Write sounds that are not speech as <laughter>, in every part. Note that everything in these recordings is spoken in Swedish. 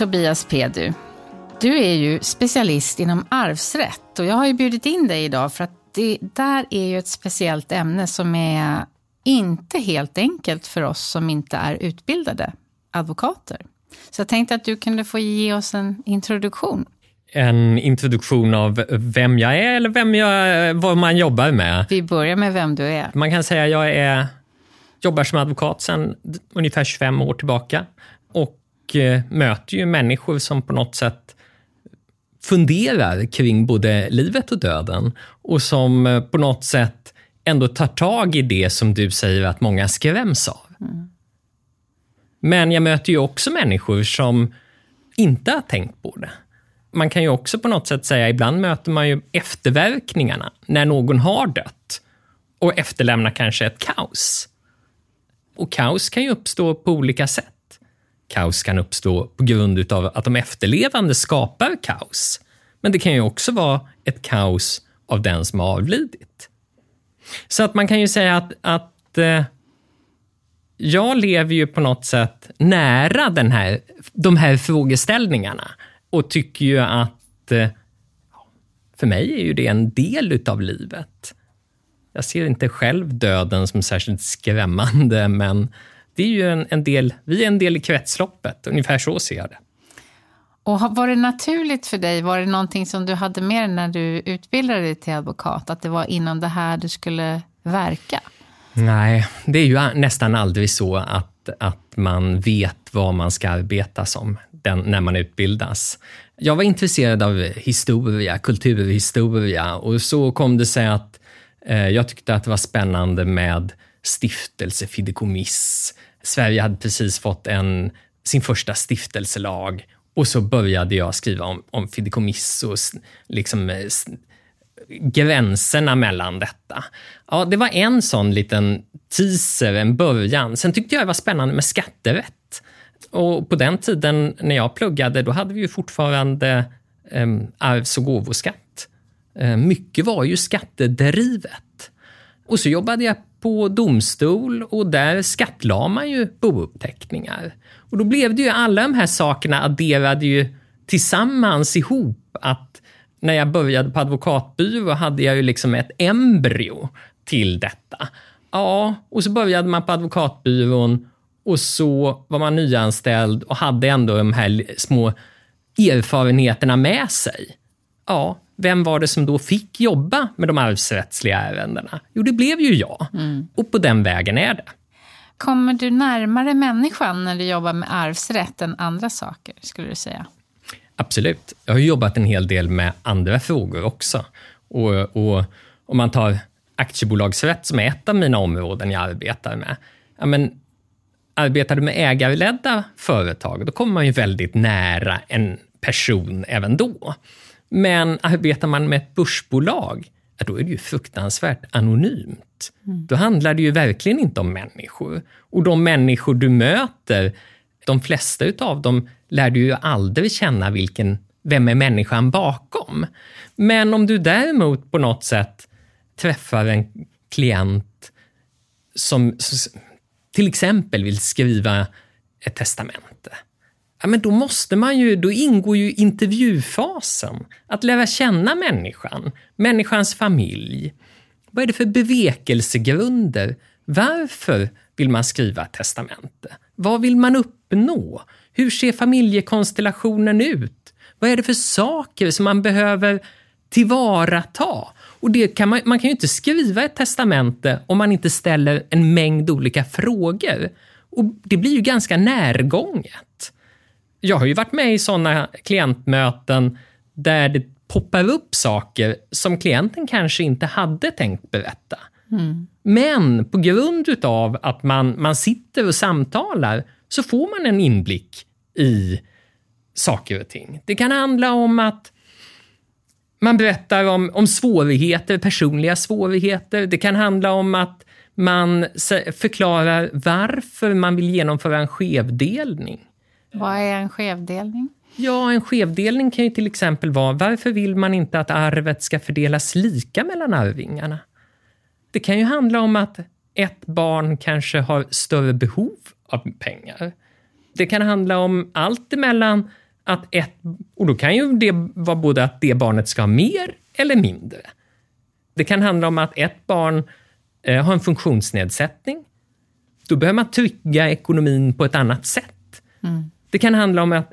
Tobias Pedu. Du är ju specialist inom arvsrätt och jag har ju bjudit in dig idag för att det där är ju ett speciellt ämne som är inte helt enkelt för oss som inte är utbildade advokater. Så jag tänkte att du kunde få ge oss en introduktion. En introduktion av vem jag är eller vem jag, vad man jobbar med? Vi börjar med vem du är. Man kan säga att jag är, jobbar som advokat sedan ungefär 25 år tillbaka och och eh, möter ju människor som på något sätt funderar kring både livet och döden och som eh, på något sätt ändå tar tag i det som du säger att många skräms av. Mm. Men jag möter ju också människor som inte har tänkt på det. Man kan ju också på något sätt säga, ibland möter man ju efterverkningarna när någon har dött och efterlämnar kanske ett kaos. Och kaos kan ju uppstå på olika sätt kaos kan uppstå på grund av att de efterlevande skapar kaos. Men det kan ju också vara ett kaos av den som har avlidit. Så att man kan ju säga att, att eh, jag lever ju på något sätt nära den här, de här frågeställningarna och tycker ju att eh, för mig är ju det en del utav livet. Jag ser inte själv döden som särskilt skrämmande, men det är ju en, en del, vi är en del i kretsloppet, ungefär så ser jag det. Och var det naturligt för dig, var det någonting som du hade med när du utbildade dig till advokat, att det var inom det här du skulle verka? Nej, det är ju nästan aldrig så att, att man vet vad man ska arbeta som den, när man utbildas. Jag var intresserad av historia, kulturhistoria och så kom det sig att eh, jag tyckte att det var spännande med stiftelse, fideikommiss. Sverige hade precis fått en, sin första stiftelselag och så började jag skriva om, om fideikommiss och liksom eh, gränserna mellan detta. Ja, det var en sån liten teaser, en början. Sen tyckte jag det var spännande med skatterätt. Och på den tiden när jag pluggade, då hade vi ju fortfarande eh, arvs och gåvoskatt. Eh, mycket var ju skattedrivet. Och så jobbade jag på domstol och där skattlade man ju bouppteckningar. Och då blev det ju alla de här sakerna adderade ju tillsammans ihop att när jag började på advokatbyrå hade jag ju liksom ett embryo till detta. Ja, och så började man på advokatbyrån och så var man nyanställd och hade ändå de här små erfarenheterna med sig. Ja, vem var det som då fick jobba med de arvsrättsliga ärendena? Jo, det blev ju jag. Mm. Och på den vägen är det. Kommer du närmare människan när du jobbar med arvsrätt än andra saker, skulle du säga? Absolut. Jag har jobbat en hel del med andra frågor också. Och, och om man tar aktiebolagsrätt som är ett av mina områden jag arbetar med. Ja, men, arbetar du med ägarledda företag, då kommer man ju väldigt nära en person även då. Men arbetar man med ett börsbolag, då är det ju fruktansvärt anonymt. Mm. Då handlar det ju verkligen inte om människor. Och de människor du möter, de flesta utav dem lär du ju aldrig känna vilken, vem är människan bakom. Men om du däremot på något sätt träffar en klient som till exempel vill skriva ett testamente ja, men då måste man ju, då ingår ju intervjufasen. Att lära känna människan, människans familj. Vad är det för bevekelsegrunder? Varför vill man skriva ett testamente? Vad vill man uppnå? Hur ser familjekonstellationen ut? Vad är det för saker som man behöver tillvarata? Och det kan man, man kan ju inte skriva ett testamente om man inte ställer en mängd olika frågor. Och Det blir ju ganska närgånget jag har ju varit med i sådana klientmöten där det poppar upp saker som klienten kanske inte hade tänkt berätta. Mm. Men på grund av att man, man sitter och samtalar så får man en inblick i saker och ting. Det kan handla om att man berättar om, om svårigheter, personliga svårigheter. Det kan handla om att man förklarar varför man vill genomföra en skevdelning. Vad är en skevdelning? Ja, en skevdelning kan ju till exempel vara varför vill man inte att arvet ska fördelas lika mellan arvingarna? Det kan ju handla om att ett barn kanske har större behov av pengar. Det kan handla om allt emellan att ett, och då kan ju det vara både att det barnet ska ha mer eller mindre. Det kan handla om att ett barn eh, har en funktionsnedsättning. Då behöver man trygga ekonomin på ett annat sätt. Mm. Det kan handla om att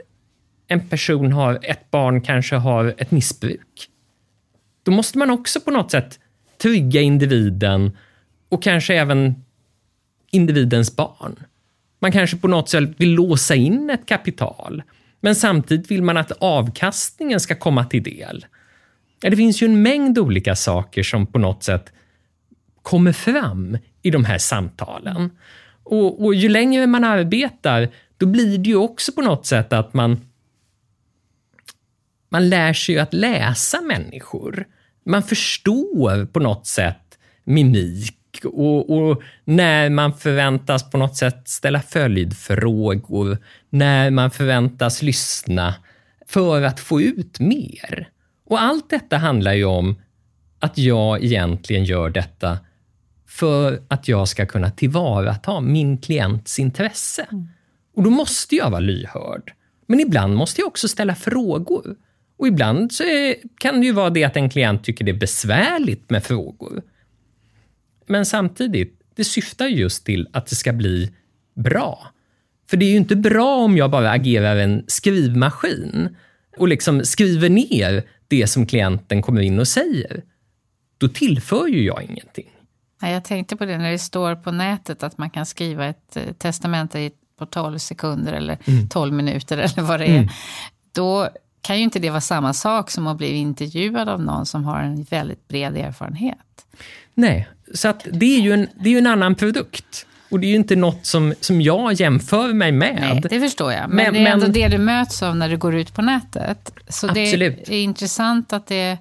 en person har, ett barn kanske har ett missbruk. Då måste man också på något sätt trygga individen och kanske även individens barn. Man kanske på något sätt vill låsa in ett kapital, men samtidigt vill man att avkastningen ska komma till del. Det finns ju en mängd olika saker som på något sätt kommer fram i de här samtalen. Och, och ju längre man arbetar, då blir det ju också på något sätt att man man lär sig ju att läsa människor. Man förstår på något sätt mimik och, och, när man förväntas på något sätt ställa följdfrågor, när man förväntas lyssna för att få ut mer. Och allt detta handlar ju om att jag egentligen gör detta för att jag ska kunna tillvarata min klients intresse. Mm. Och då måste jag vara lyhörd. Men ibland måste jag också ställa frågor. Och ibland så är, kan det ju vara det att en klient tycker det är besvärligt med frågor. Men samtidigt, det syftar just till att det ska bli bra. För det är ju inte bra om jag bara agerar en skrivmaskin och liksom skriver ner det som klienten kommer in och säger. Då tillför ju jag ingenting. Jag tänkte på det när det står på nätet att man kan skriva ett eh, testamente på 12 sekunder eller mm. 12 minuter <laughs> eller vad det är. Mm. Då kan ju inte det vara samma sak som att bli intervjuad av någon som har en väldigt bred erfarenhet. Nej, så att det är ju en, det är en annan produkt. Och det är ju inte något som, som jag jämför mig med. Nej, det förstår jag. Men, men det är ändå det du möts av när du går ut på nätet. Så absolut. det är intressant att det,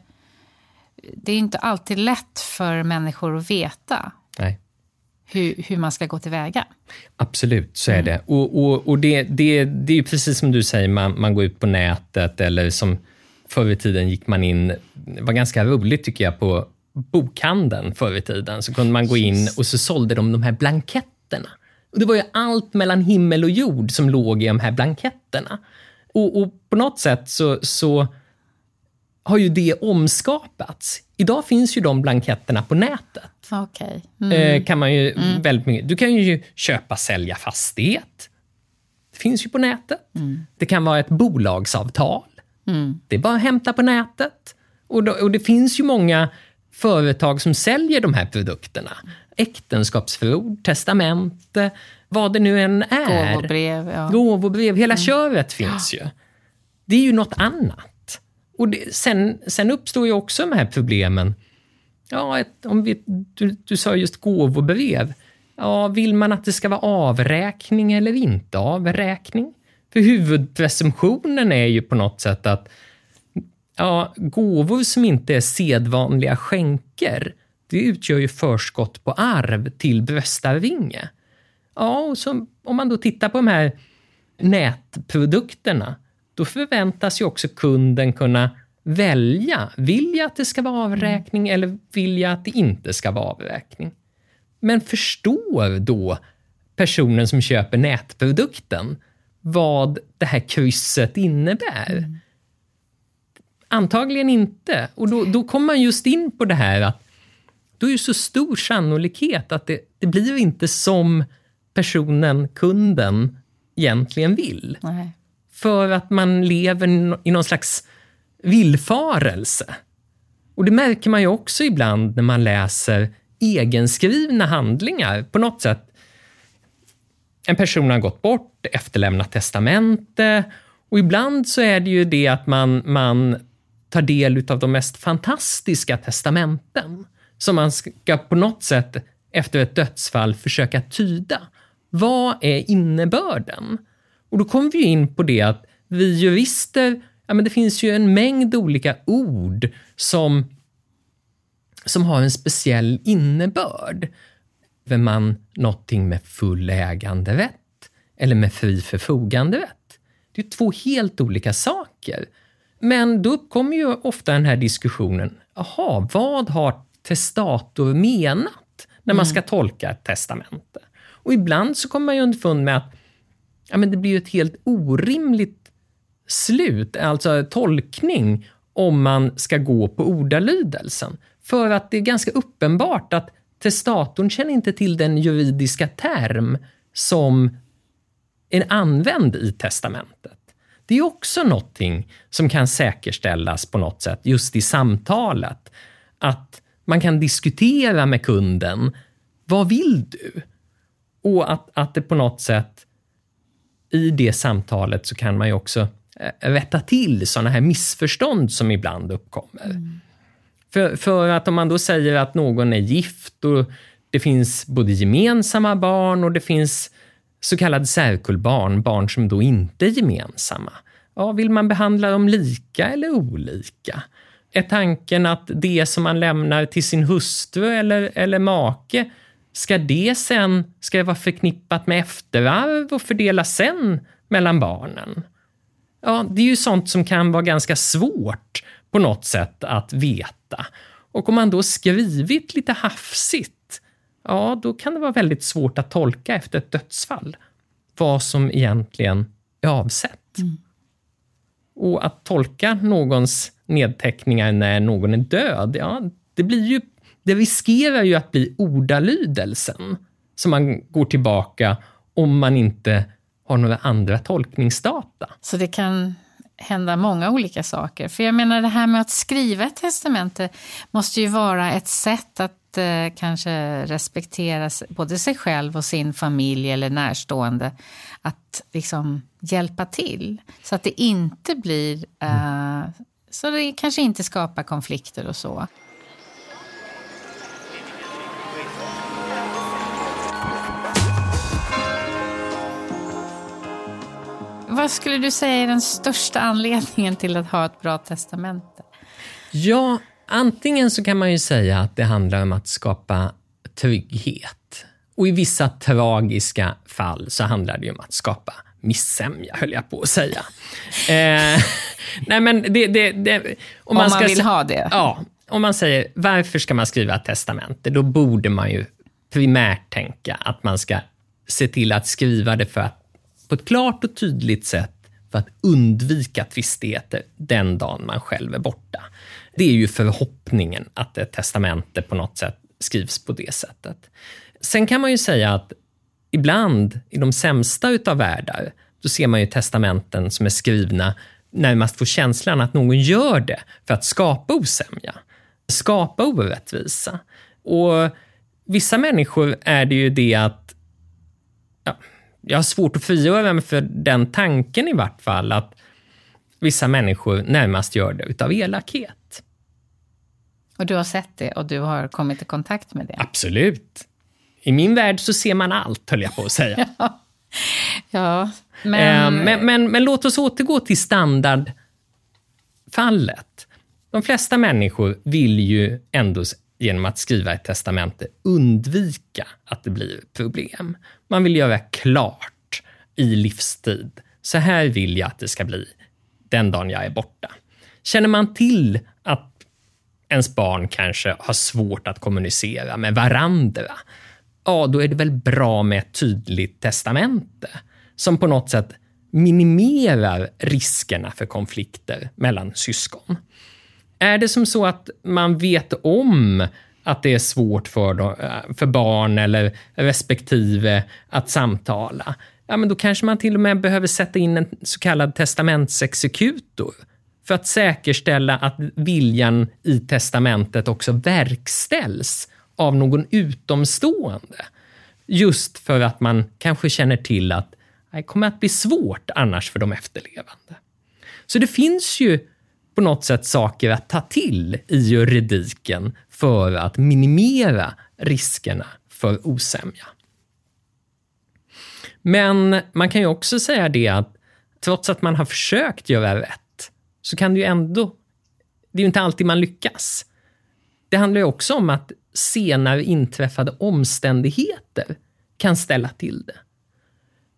det är inte alltid lätt för människor att veta. Hur, hur man ska gå tillväga. Absolut, så är mm. det. Och, och, och det, det, det är precis som du säger, man, man går ut på nätet eller som förr i tiden gick man in, det var ganska roligt tycker jag, på bokhandeln förr i tiden, så kunde man gå in och så sålde de de här blanketterna. Och det var ju allt mellan himmel och jord som låg i de här blanketterna. Och, och på något sätt så, så har ju det omskapats. Idag finns ju de blanketterna på nätet. Okay. Mm. Eh, kan man ju mm. väldigt mycket. Du kan ju köpa, sälja fastighet. Det finns ju på nätet. Mm. Det kan vara ett bolagsavtal. Mm. Det är bara att hämta på nätet. Och, då, och det finns ju många företag som säljer de här produkterna. Äktenskapsförord, testamente, vad det nu än är. Gåvobrev. Ja. Gåvobrev, hela mm. köret finns ju. Det är ju något annat. Och det, sen, sen uppstår ju också de här problemen Ja, ett, om vi, du, du sa just gåvobrev. Ja, vill man att det ska vara avräkning eller inte avräkning? För huvudpresumtionen är ju på något sätt att ja, gåvor som inte är sedvanliga skänker, det utgör ju förskott på arv till bröstarvinge. Ja, och så, om man då tittar på de här nätprodukterna, då förväntas ju också kunden kunna välja. Vill jag att det ska vara avräkning eller vill jag att det inte ska vara avräkning? Men förstår då personen som köper nätprodukten vad det här krysset innebär? Mm. Antagligen inte. Och då, då kommer man just in på det här att då är det så stor sannolikhet att det, det blir inte som personen, kunden, egentligen vill. Nej. För att man lever i någon slags villfarelse. Och det märker man ju också ibland när man läser egenskrivna handlingar. På något sätt, en person har gått bort, efterlämnat testamente Och ibland så är det ju det att man, man tar del av de mest fantastiska testamenten som man ska på något sätt efter ett dödsfall försöka tyda. Vad är innebörden? Och då kommer vi in på det att vi jurister, ja men det finns ju en mängd olika ord som, som har en speciell innebörd. Är man någonting med full äganderätt eller med fri förfoganderätt? Det är två helt olika saker. Men då uppkommer ju ofta den här diskussionen, jaha, vad har testator menat när man mm. ska tolka ett testamente? Och ibland så kommer man ju underfund med att ja, men det blir ju ett helt orimligt slut, alltså tolkning, om man ska gå på ordalydelsen. För att det är ganska uppenbart att testatorn känner inte till den juridiska term som är använd i testamentet. Det är också någonting som kan säkerställas på något sätt just i samtalet. Att man kan diskutera med kunden. Vad vill du? Och att, att det på något sätt i det samtalet så kan man ju också eh, rätta till sådana här missförstånd som ibland uppkommer. Mm. För, för att om man då säger att någon är gift och det finns både gemensamma barn och det finns så kallade särkullbarn, barn som då inte är gemensamma. Ja, vill man behandla dem lika eller olika? Är tanken att det som man lämnar till sin hustru eller, eller make, ska det sen ska det vara förknippat med efterarv och fördelas sen mellan barnen? Ja, det är ju sånt som kan vara ganska svårt på något sätt att veta. Och om man då skrivit lite hafsigt ja, då kan det vara väldigt svårt att tolka efter ett dödsfall vad som egentligen är avsett. Mm. Och att tolka någons nedteckningar när någon är död, ja, det blir ju det riskerar ju att bli ordalydelsen som man går tillbaka om man inte har några andra tolkningsdata. Så det kan hända många olika saker. För jag menar det här med att skriva ett testamente måste ju vara ett sätt att eh, kanske respektera både sig själv och sin familj eller närstående. Att liksom hjälpa till så att det inte blir... Eh, så det kanske inte skapar konflikter och så. Vad skulle du säga är den största anledningen till att ha ett bra testamente? Ja, Antingen så kan man ju säga att det handlar om att skapa trygghet. Och i vissa tragiska fall så handlar det om att skapa missämja, höll jag på att säga. <laughs> Eh, nej men det, det, det, om, om man, man vill ha det? Ja. Om man säger, varför ska man skriva ett testamente? Då borde man ju primärt tänka att man ska se till att skriva det för att, på ett klart och tydligt sätt för att undvika tvistigheter den dagen man själv är borta. Det är ju förhoppningen att ett testamente på något sätt skrivs på det sättet. Sen kan man ju säga att ibland, i de sämsta utav världar, då ser man ju testamenten som är skrivna närmast får känslan att någon gör det för att skapa osämja, skapa orättvisa. Och vissa människor är det ju det att ja, jag har svårt att frigöra mig för den tanken i vart fall, att vissa människor närmast gör det utav elakhet. Och du har sett det och du har kommit i kontakt med det? Absolut. I min värld så ser man allt, höll jag på att säga. <laughs> ja. ja, men... Eh, men, men, men låt oss återgå till standardfallet. De flesta människor vill ju ändå genom att skriva ett testamente undvika att det blir problem. Man vill göra klart i livstid. Så här vill jag att det ska bli den dagen jag är borta. Känner man till att ens barn kanske har svårt att kommunicera med varandra, ja, då är det väl bra med ett tydligt testamente som på något sätt minimerar riskerna för konflikter mellan syskon. Är det som så att man vet om att det är svårt för, eh, för barn eller respektive att samtala, ja, men då kanske man till och med behöver sätta in en så kallad testamentsexekutor för att säkerställa att viljan i testamentet också verkställs av någon utomstående. Just för att man kanske känner till att det kommer att bli svårt annars för de efterlevande. Så det finns ju på något sätt saker att ta till i juridiken för att minimera riskerna för osämja. Men man kan ju också säga det att trots att man har försökt göra rätt så kan det ju ändå... Det är ju inte alltid man lyckas. Det handlar ju också om att senare inträffade omständigheter kan ställa till det.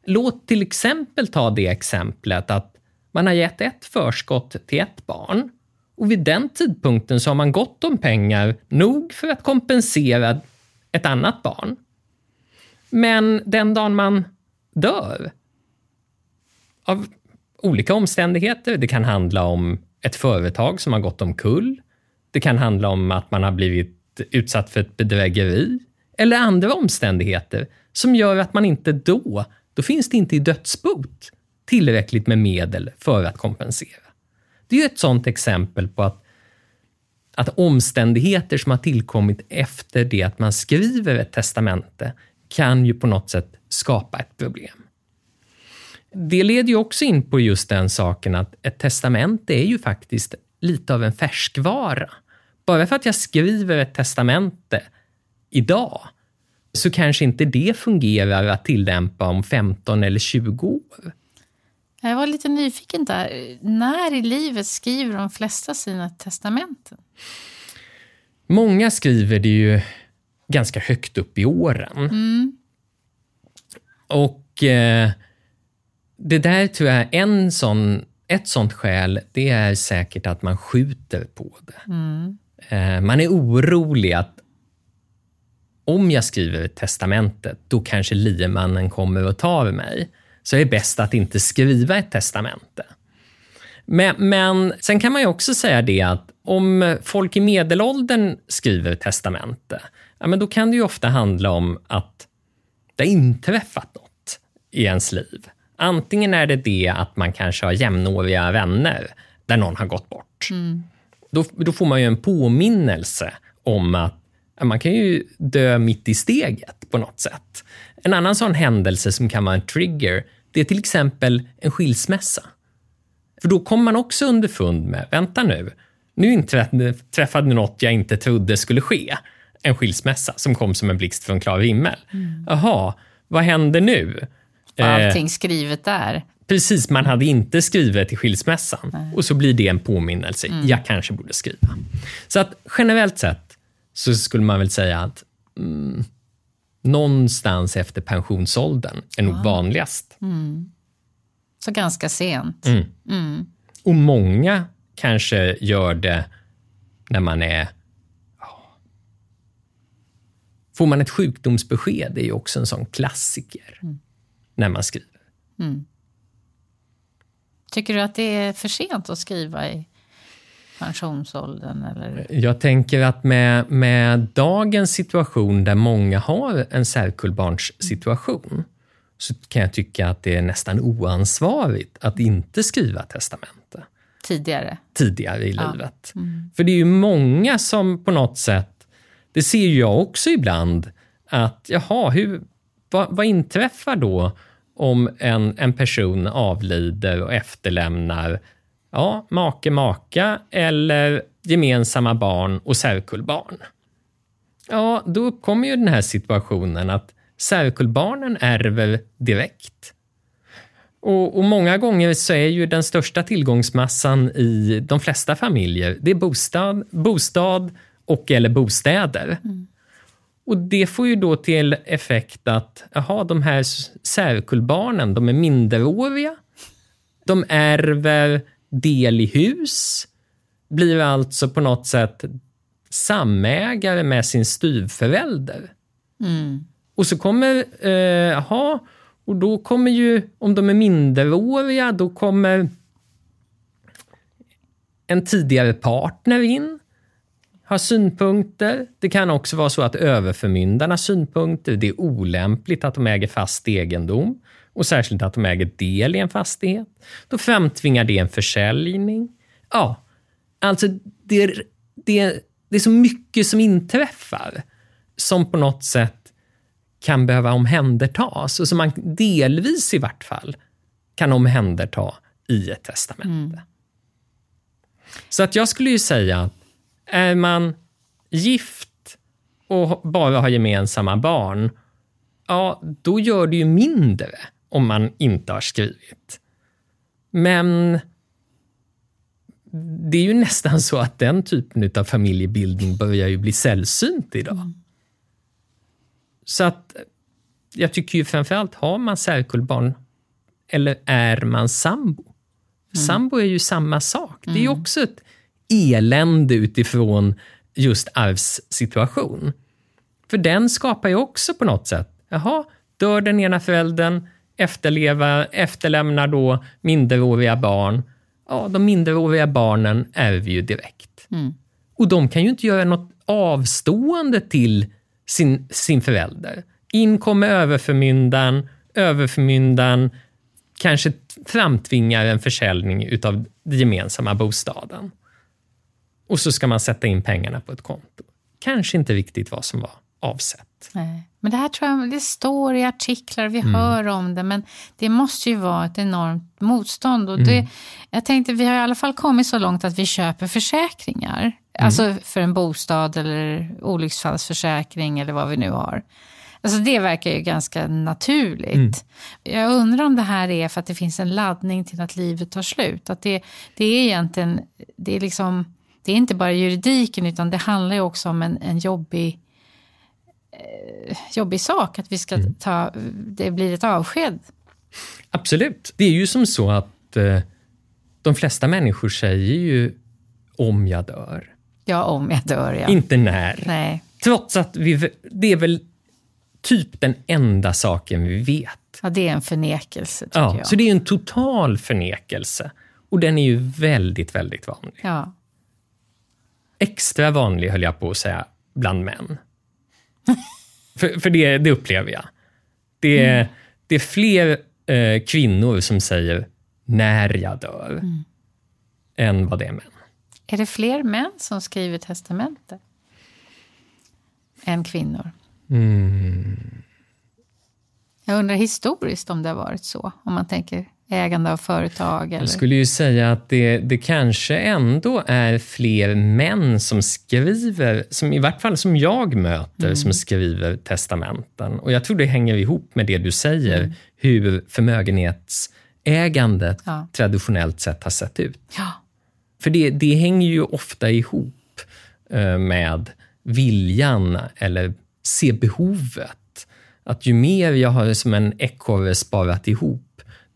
Låt till exempel ta det exemplet att man har gett ett förskott till ett barn och vid den tidpunkten så har man gott om pengar nog för att kompensera ett annat barn. Men den dagen man dör, av olika omständigheter, det kan handla om ett företag som har gått omkull, det kan handla om att man har blivit utsatt för ett bedrägeri eller andra omständigheter som gör att man inte då, då finns det inte i dödsbot tillräckligt med medel för att kompensera. Det är ett sådant exempel på att, att omständigheter som har tillkommit efter det att man skriver ett testamente kan ju på något sätt skapa ett problem. Det leder ju också in på just den saken att ett testamente är ju faktiskt lite av en färskvara. Bara för att jag skriver ett testamente idag så kanske inte det fungerar att tillämpa om 15 eller 20 år. Jag var lite nyfiken där. När i livet skriver de flesta sina testamenten? Många skriver det ju ganska högt upp i åren. Mm. Och eh, det där tror jag, en sån, ett sånt skäl, det är säkert att man skjuter på det. Mm. Eh, man är orolig att om jag skriver ett testamente, då kanske liemannen kommer och tar mig. Så är det bäst att inte skriva ett testamente. Men, men sen kan man ju också säga det att om folk i medelåldern skriver testamente, ja, men då kan det ju ofta handla om att det har inträffat något i ens liv. Antingen är det det att man kanske har jämnåriga vänner där någon har gått bort. Mm. Då, då får man ju en påminnelse om att man kan ju dö mitt i steget på något sätt. En annan sån händelse som kan vara en trigger, det är till exempel en skilsmässa. För då kommer man också underfund med, vänta nu, nu inträffade något jag inte trodde skulle ske. En skilsmässa som kom som en blixt från klar himmel. Mm. Jaha, vad händer nu? Allting eh, skrivet där. Precis, man hade inte skrivit till skilsmässan. Nej. Och så blir det en påminnelse. Mm. Jag kanske borde skriva. Så att generellt sett så skulle man väl säga att mm, någonstans efter pensionsåldern är nog vanligast. Mm. Så ganska sent. Mm. mm. Och många kanske gör det när man är... Får man ett sjukdomsbesked, det är ju också en sån klassiker mm. när man skriver. Mm. Tycker du att det är för sent att skriva i pensionsåldern? Eller? Jag tänker att med, med dagens situation där många har en särkullbarnssituation så kan jag tycka att det är nästan oansvarigt att inte skriva testamente. Tidigare? Tidigare i ja. livet. Mm. För det är ju många som på något sätt, det ser jag också ibland, att jaha, hur, vad, vad inträffar då om en, en person avlider och efterlämnar ja, make, maka eller gemensamma barn och särkullbarn. Ja, då uppkommer ju den här situationen att särkullbarnen ärver direkt. Och, och, många gånger så är ju den största tillgångsmassan i de flesta familjer, det är bostad, bostad och eller bostäder. Mm. Och Det får ju då till effekt att aha, de här särkullbarnen, de är minderåriga. De ärver del i hus, blir alltså på något sätt samägare med sin styvförälder. Mm. Och så kommer, eh, och då kommer ju, om de är minderåriga, då kommer en tidigare partner in, har synpunkter. Det kan också vara så att överförmyndarna har synpunkter. Det är olämpligt att de äger fast egendom och särskilt att de äger del i en fastighet. Då framtvingar det en försäljning. Ja, alltså det, det, det är så mycket som inträffar som på något sätt kan behöva omhändertas och som man delvis i vart fall kan omhänderta i ett testamente. Mm. Så att jag skulle ju säga att är man gift och bara har gemensamma barn, ja, då gör det ju mindre om man inte har skrivit. Men det är ju nästan så att den typen av familjebildning börjar ju bli sällsynt idag. Mm. Så att jag tycker ju framförallt, har man särkullbarn eller är man sambo? Mm. Sambo är ju samma sak. Mm. Det är ju mm. också ett elände utifrån just arvssituation. För den skapar ju också på något sätt, jaha, dör den ena föräldern, efterleva, efterlämnar då minderåriga barn. Ja, de minderåriga barnen ärver ju direkt. Mm. Och de kan ju inte göra något avstående till sin, sin förälder. In kommer överförmyndaren, överförmyndaren kanske framtvingar en försäljning utav den gemensamma bostaden. Och så ska man sätta in pengarna på ett konto. Kanske inte riktigt vad som var avsett. Nej. Men det här tror jag det står i artiklar, vi mm. hör om det, men det måste ju vara ett enormt motstånd. Och mm. det, jag tänkte, vi har i alla fall kommit så långt att vi köper försäkringar. Mm. Alltså för en bostad eller olycksfallsförsäkring eller vad vi nu har. Alltså det verkar ju ganska naturligt. Mm. Jag undrar om det här är för att det finns en laddning till att livet tar slut. Att det, det är egentligen, det är liksom, det är inte bara juridiken utan det handlar ju också om en, en jobbig jobbig sak att vi ska mm. ta, det blir ett avsked. Absolut. Det är ju som så att eh, de flesta människor säger ju om jag dör. Ja, om jag dör, ja. Inte när. Nej. Trots att vi, det är väl typ den enda saken vi vet. Ja, det är en förnekelse, tycker ja, jag. Så det är en total förnekelse. Och den är ju väldigt, väldigt vanlig. Ja. Extra vanlig, höll jag på att säga, bland män. För för det, det upplever jag. Det är, mm. det är fler eh, kvinnor som säger när jag dör, mm. än vad det är män. Är det fler män som skriver testamente? Än kvinnor? Mm. Jag undrar historiskt om det har varit så, om man tänker ägande av företag? Eller? Jag skulle ju säga att det, det kanske ändå är fler män som skriver, som i vart fall som jag möter, mm. som skriver testamenten. Och jag tror det hänger ihop med det du säger, mm. hur förmögenhetsägandet ja. traditionellt sett har sett ut. Ja. För det, det hänger ju ofta ihop eh, med viljan eller se behovet. Att ju mer jag har som en ekorre sparat ihop,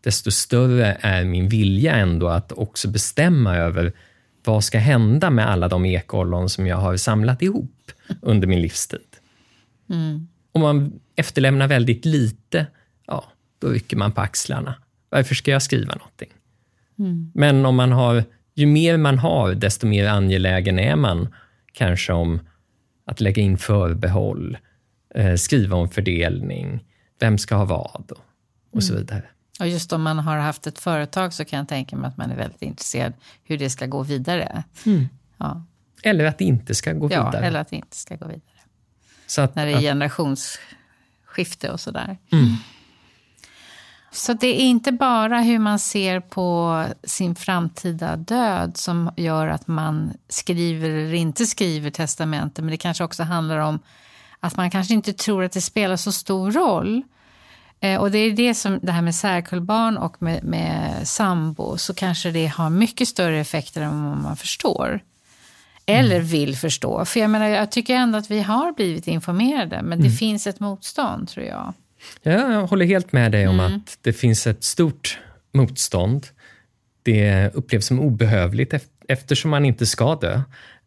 desto större är min vilja ändå att också bestämma över vad ska hända med alla de ekollon som jag har samlat ihop under min livstid. Mm. Om man efterlämnar väldigt lite, ja, då rycker man på axlarna. Varför ska jag skriva någonting? Mm. Men om man har, ju mer man har, desto mer angelägen är man kanske om att lägga in förbehåll, eh, skriva om fördelning, vem ska ha vad och, och så mm. vidare. Och just om man har haft ett företag så kan jag tänka mig att man är väldigt intresserad hur det ska gå vidare. Mm. Ja. Eller att det inte ska gå ja, vidare. eller att det inte ska gå vidare. Så att, När det är generationsskifte och sådär. Mm. Så det är inte bara hur man ser på sin framtida död som gör att man skriver eller inte skriver testamente. Men det kanske också handlar om att man kanske inte tror att det spelar så stor roll. Eh, och det är det som det här med särkullbarn och med, med sambo så kanske det har mycket större effekter än vad man förstår. Eller mm. vill förstå. För jag menar, jag tycker ändå att vi har blivit informerade, men det mm. finns ett motstånd tror jag. Ja, jag håller helt med dig om mm. att det finns ett stort motstånd. Det upplevs som obehövligt eftersom man inte ska dö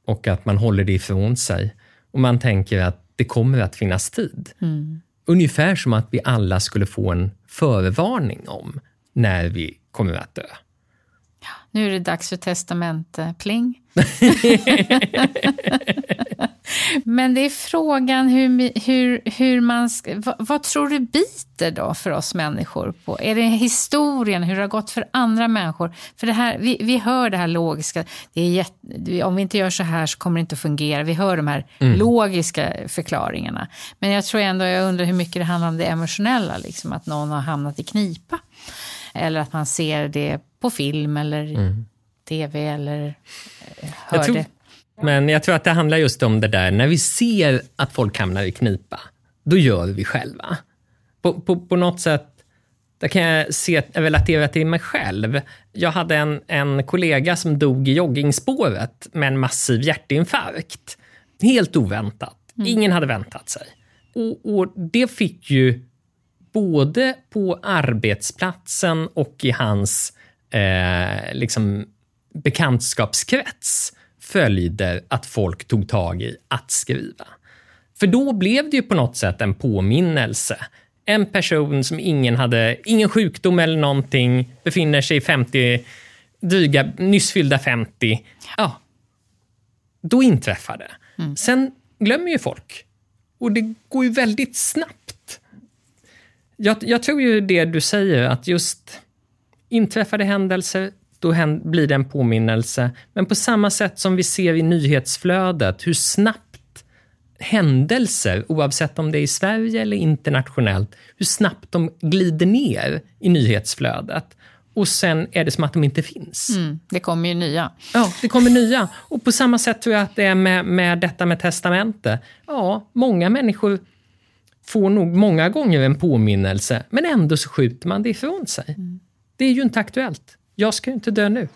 och att man håller det ifrån sig. Och man tänker att det kommer att finnas tid. Mm. Ungefär som att vi alla skulle få en förvarning om när vi kommer att dö. Nu är det dags för testamente-pling. <laughs> <laughs> Men det är frågan hur, hur, hur man ska, vad, vad, tror du biter då för oss människor? På? Är det historien, hur det har gått för andra människor? För det här, vi, vi hör det här logiska, det är jätte, om vi inte gör så här så kommer det inte att fungera. Vi hör de här mm. logiska förklaringarna. Men jag tror ändå, jag undrar hur mycket det handlar om det emotionella, liksom, att någon har hamnat i knipa. Eller att man ser det på film eller mm. tv eller eh, hör det. Men jag tror att det handlar just om det där, när vi ser att folk hamnar i knipa, då gör vi själva. På, på, på något sätt, där kan jag se, relatera till mig själv. Jag hade en, en kollega som dog i joggingspåret med en massiv hjärtinfarkt. Helt oväntat. Mm. Ingen hade väntat sig. Och, och det fick ju både på arbetsplatsen och i hans eh, liksom bekantskapskrets följder att folk tog tag i att skriva. För då blev det ju på något sätt en påminnelse. En person som ingen hade, ingen sjukdom eller någonting, befinner sig i 50, dryga, nyss fyllda 50. Ja, då inträffar det. Mm. Sen glömmer ju folk. Och det går ju väldigt snabbt. Jag, jag tror ju det du säger, att just inträffade händelser, då blir det en påminnelse. Men på samma sätt som vi ser i nyhetsflödet, hur snabbt händelser, oavsett om det är i Sverige eller internationellt, hur snabbt de glider ner i nyhetsflödet. Och sen är det som att de inte finns. Mm, det kommer ju nya. Ja, det kommer nya. Och på samma sätt tror jag att det är med, med detta med testamente. Ja, många människor får nog många gånger en påminnelse, men ändå så skjuter man det ifrån sig. Mm. Det är ju inte aktuellt. Jag ska ju inte dö nu.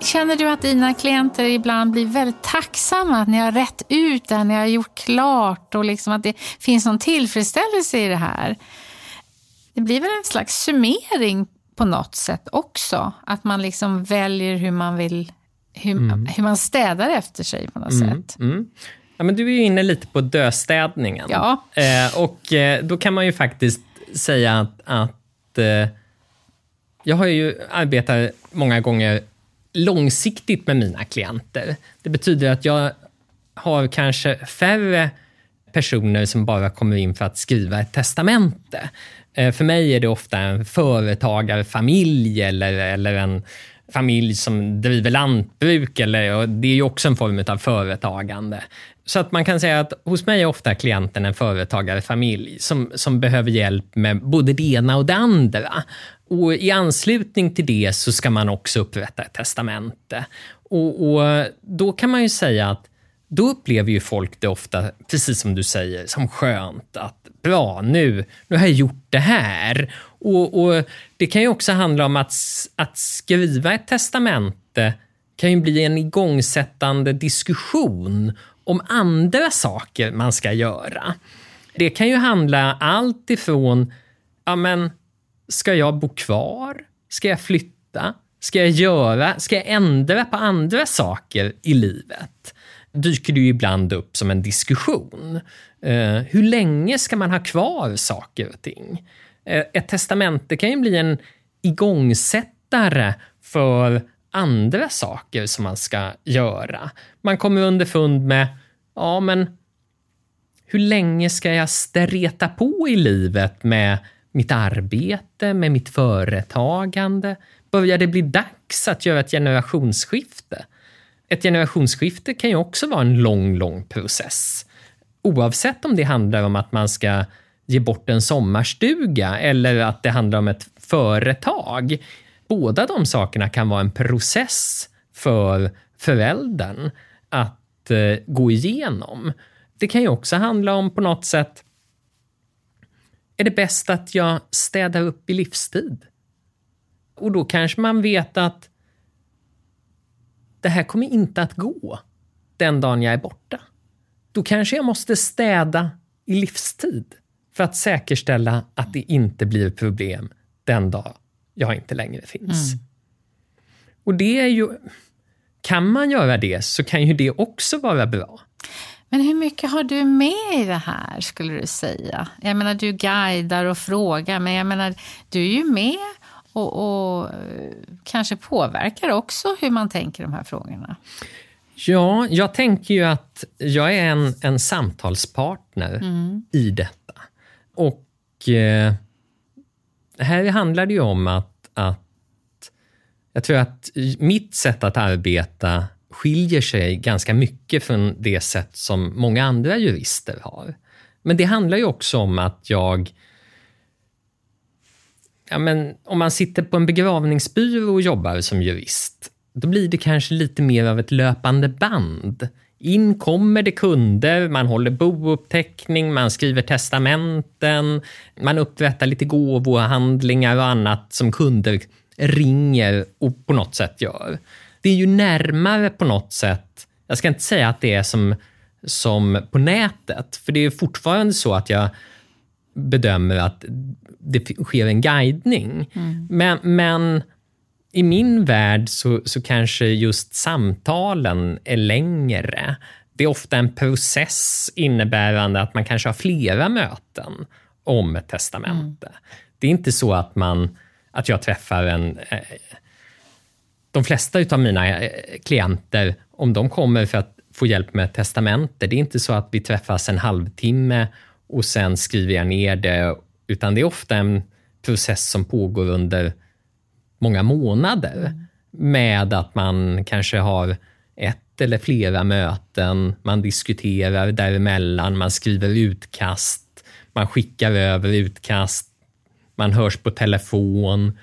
Känner du att dina klienter ibland blir väldigt tacksamma att ni har rätt ut det ni har gjort klart och liksom att det finns någon tillfredsställelse i det här? Det blir väl en slags summering på något sätt också? Att man liksom väljer hur man vill, hur, mm. hur man städar efter sig på något mm. sätt. Mm. Ja, men du är ju inne lite på döstädningen. Ja. Eh, och eh, då kan man ju faktiskt säga att, att eh, jag har ju arbetat många gånger långsiktigt med mina klienter. Det betyder att jag har kanske färre personer som bara kommer in för att skriva ett testamente. Eh, för mig är det ofta en företagarfamilj eller, eller en familj som driver lantbruk. Eller, det är ju också en form av företagande. Så att man kan säga att hos mig är ofta klienten en företagarfamilj som, som behöver hjälp med både det ena och det andra. Och I anslutning till det så ska man också upprätta ett testamente. Och, och Då kan man ju säga att då upplever ju folk det ofta, precis som du säger, som skönt att bra, nu, nu har jag gjort det här. Och, och Det kan ju också handla om att, att skriva ett testamente kan ju bli en igångsättande diskussion om andra saker man ska göra. Det kan ju handla allt ifrån, ja men, ska jag bo kvar? Ska jag flytta? Ska jag göra, ska jag ändra på andra saker i livet? dyker det ju ibland upp som en diskussion. Eh, hur länge ska man ha kvar saker och ting? Eh, ett testamente kan ju bli en igångsättare för andra saker som man ska göra. Man kommer underfund med, ja men hur länge ska jag streta på i livet med mitt arbete, med mitt företagande? Börjar det bli dags att göra ett generationsskifte? Ett generationsskifte kan ju också vara en lång, lång process. Oavsett om det handlar om att man ska ge bort en sommarstuga eller att det handlar om ett företag båda de sakerna kan vara en process för föräldern att eh, gå igenom. Det kan ju också handla om på något sätt, är det bäst att jag städar upp i livstid? Och då kanske man vet att det här kommer inte att gå den dagen jag är borta. Då kanske jag måste städa i livstid för att säkerställa att det inte blir problem den dag jag inte längre finns. Mm. Och det är ju... Kan man göra det så kan ju det också vara bra. Men hur mycket har du med i det här skulle du säga? Jag menar du guidar och frågar men jag menar du är ju med och, och kanske påverkar också hur man tänker de här frågorna. Ja, jag tänker ju att jag är en, en samtalspartner mm. i detta. Och eh, här handlar det ju om att, att jag tror att mitt sätt att arbeta skiljer sig ganska mycket från det sätt som många andra jurister har. Men det handlar ju också om att jag Ja, men om man sitter på en begravningsbyrå och jobbar som jurist, då blir det kanske lite mer av ett löpande band. In kommer det kunder, man håller bouppteckning, man skriver testamenten, man upprättar lite gåvohandlingar och annat som kunder ringer och på något sätt gör. Det är ju närmare på något sätt, jag ska inte säga att det är som, som på nätet, för det är fortfarande så att jag bedömer att det sker en guidning. Mm. Men, men i min värld så, så kanske just samtalen är längre. Det är ofta en process innebärande att man kanske har flera möten om ett testamente. Mm. Det är inte så att, man, att jag träffar en... Eh, de flesta av mina eh, klienter, om de kommer för att få hjälp med ett testamente, det är inte så att vi träffas en halvtimme och sen skriver jag ner det, utan det är ofta en process som pågår under många månader mm. med att man kanske har ett eller flera möten, man diskuterar däremellan, man skriver utkast, man skickar över utkast, man hörs på telefon,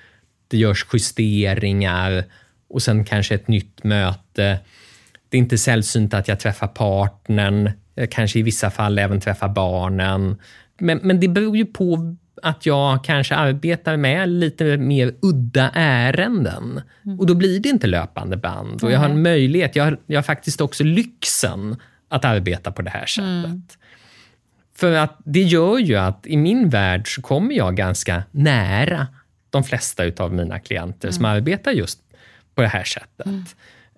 det görs justeringar och sen kanske ett nytt möte. Det är inte sällsynt att jag träffar partnern, kanske i vissa fall även träffar barnen. Men, men det beror ju på att jag kanske arbetar med lite mer udda ärenden. Mm. Och då blir det inte löpande band. Och jag har en möjlighet, jag har, jag har faktiskt också lyxen att arbeta på det här sättet. Mm. För att det gör ju att i min värld så kommer jag ganska nära de flesta av mina klienter mm. som arbetar just på det här sättet. Mm.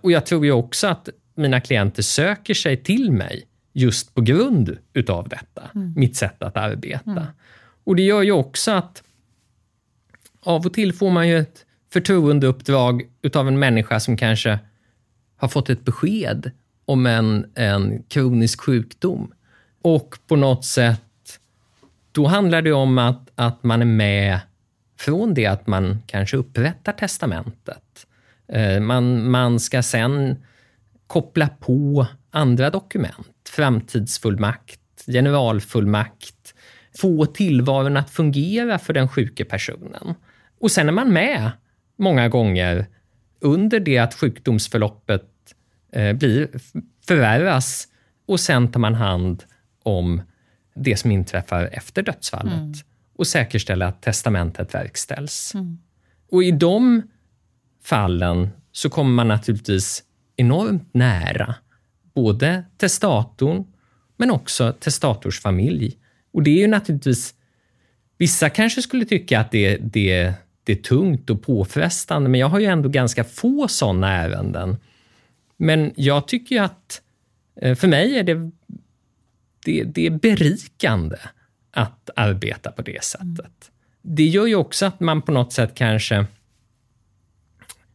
Och jag tror ju också att mina klienter söker sig till mig just på grund utav detta, mm. mitt sätt att arbeta. Och det gör ju också att av och till får man ju ett förtroendeuppdrag utav en människa som kanske har fått ett besked om en, en kronisk sjukdom. Och på något sätt, då handlar det om att, att man är med från det att man kanske upprättar testamentet. Eh, man, man ska sen koppla på andra dokument, framtidsfullmakt, generalfullmakt, få tillvaron att fungera för den sjuke personen. Och sen är man med många gånger under det att sjukdomsförloppet eh, blir, förvärras och sen tar man hand om det som inträffar efter dödsfallet mm. och säkerställer att testamentet verkställs. Mm. Och i de fallen så kommer man naturligtvis enormt nära både testatorn men också testators familj och det är ju naturligtvis... Vissa kanske skulle tycka att det, det, det är tungt och påfrestande, men jag har ju ändå ganska få sådana ärenden. Men jag tycker ju att eh, för mig är det, det, det är berikande att arbeta på det sättet. Det gör ju också att man på något sätt kanske...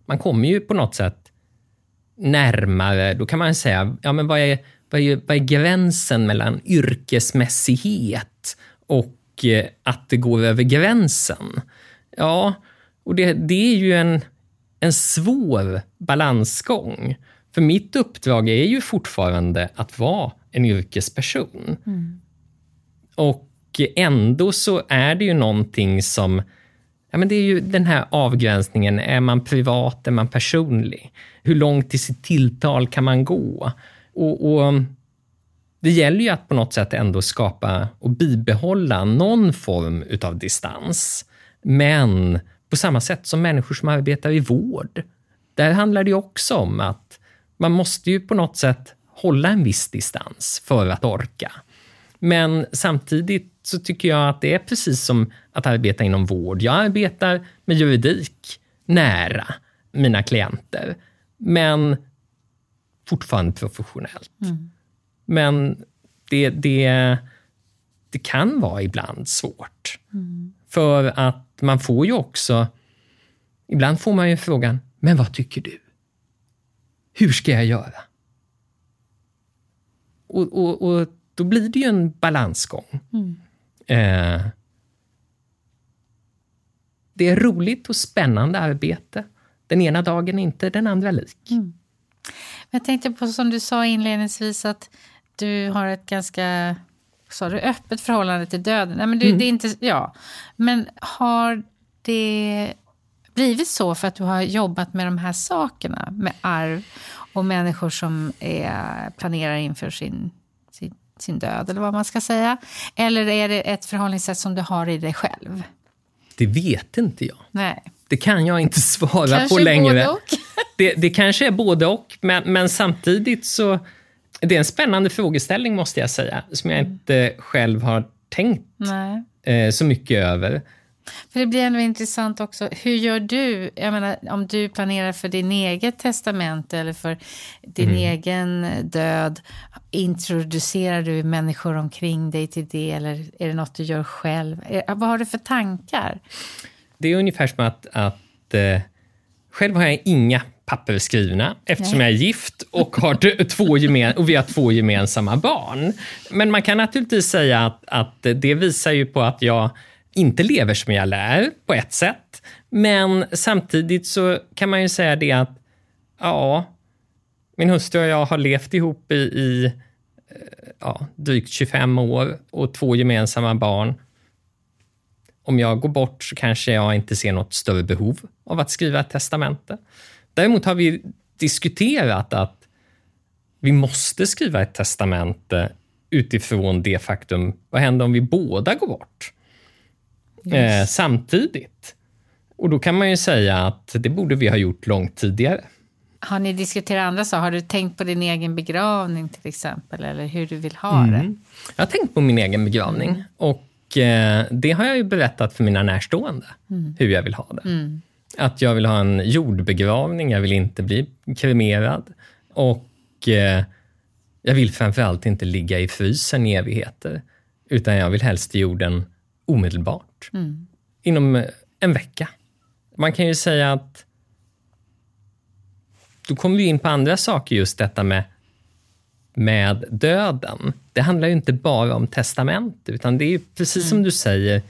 Man kommer ju på något sätt närmare, då kan man säga, ja men vad är, vad är, vad är gränsen mellan yrkesmässighet och eh, att det går över gränsen? Ja, och det, det är ju en, en svår balansgång. För mitt uppdrag är ju fortfarande att vara en yrkesperson. Mm. Och ändå så är det ju någonting som Ja, men det är ju den här avgränsningen. Är man privat? Är man personlig? Hur långt i sitt tilltal kan man gå? Och, och, um, Det gäller ju att på något sätt ändå skapa och bibehålla någon form utav distans. Men på samma sätt som människor som arbetar i vård. Där handlar det också om att man måste ju på något sätt hålla en viss distans för att orka. Men samtidigt så tycker jag att det är precis som att arbeta inom vård. Jag arbetar med juridik nära mina klienter, men fortfarande professionellt. Mm. Men det, det, det kan vara ibland svårt. För att man får ju också... Ibland får man ju frågan, men vad tycker du? Hur ska jag göra? Och, och, och då blir det ju en balansgång. Eh, det är roligt och spännande arbete. Den ena dagen är inte den andra lik. Jag tänkte på som du sa inledningsvis att du har ett ganska sa du, öppet förhållande till döden. Nej, men du, det är inte, ja. men har det blivit så för att du har jobbat med de här sakerna? Med arv och människor som är, planerar inför sin, sin, sin död, eller vad man ska säga. Eller är det ett förhållningssätt som du har i dig själv? Det vet inte jag. Nej. Det kan jag inte <laughs> svara Kanske på längre. <laughs> Det, det kanske är både och, men, men samtidigt så... Det är en spännande frågeställning måste jag säga, som jag inte själv har tänkt Nej. eh, så mycket över. För det blir ändå intressant också. Hur gör du? Jag menar, om du planerar för din eget testamente eller för din egen död. Introducerar du människor omkring dig till det eller är det något du gör själv? Är, vad har du för tankar? Det är ungefär som att, att eh, själv har jag inga papper skrivna eftersom Nej. jag är gift och, har <laughs> två gemen, och vi har två gemensamma barn. Men man kan naturligtvis säga att, att det visar ju på att jag inte lever som jag lär på ett sätt. Men samtidigt så kan man ju säga det att ja, min hustru och jag har levt ihop i, i eh, ja, drygt 25 år och två gemensamma barn om jag går bort så kanske jag inte ser något större behov av att skriva ett testamente. Däremot har vi diskuterat att vi måste skriva ett testamente utifrån det faktum, vad händer om vi båda går bort eh, samtidigt? Och då kan man ju säga att det borde vi ha gjort långt tidigare. Har ni diskuterat andra saker? Har du tänkt på din egen begravning till exempel? Eller hur du vill ha det? Jag har tänkt på min egen begravning och eh, det har jag ju berättat för mina närstående, hur jag vill ha det. Att jag vill ha en jordbegravning, jag vill inte bli kremerad och eh, jag vill framförallt inte ligga i frysen i evigheter, utan jag vill helst i jorden omedelbart. Inom eh, en vecka. Man kan ju säga att då kommer vi in på andra saker, just detta med med döden. Det handlar ju inte bara om testament, utan det är precis som du säger,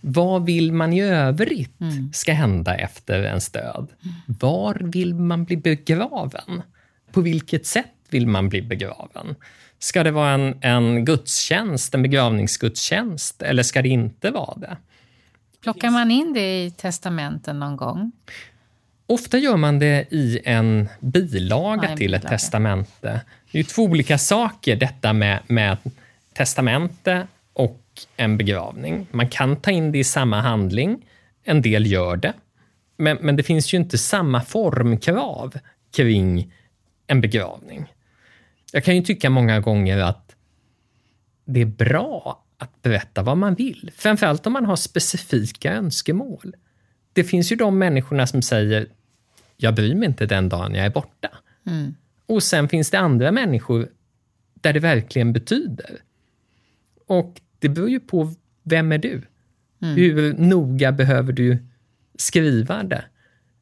vad vill man i övrigt ska hända efter ens död? Var vill man bli begraven? På vilket sätt vill man bli begraven? Ska det vara en, en gudstjänst, en begravningsgudstjänst, eller ska det inte vara det? Plockar man in det i testamenten någon gång? Ofta gör man det i en bilaga Ja, en till ett bilaga. testamente. Det är två olika saker, detta med, med testamente och en begravning. Man kan ta in det i samma handling. En del gör det. Men, men det finns ju inte samma formkrav kring en begravning. Jag kan ju tycka många gånger att det är bra att berätta vad man vill. Framförallt om man har specifika önskemål. Det finns ju de människorna som säger jag bryr mig inte den dagen jag är borta. Och sen finns det andra människor där det verkligen betyder. Och det beror ju på vem är du? Hur noga behöver du skriva det?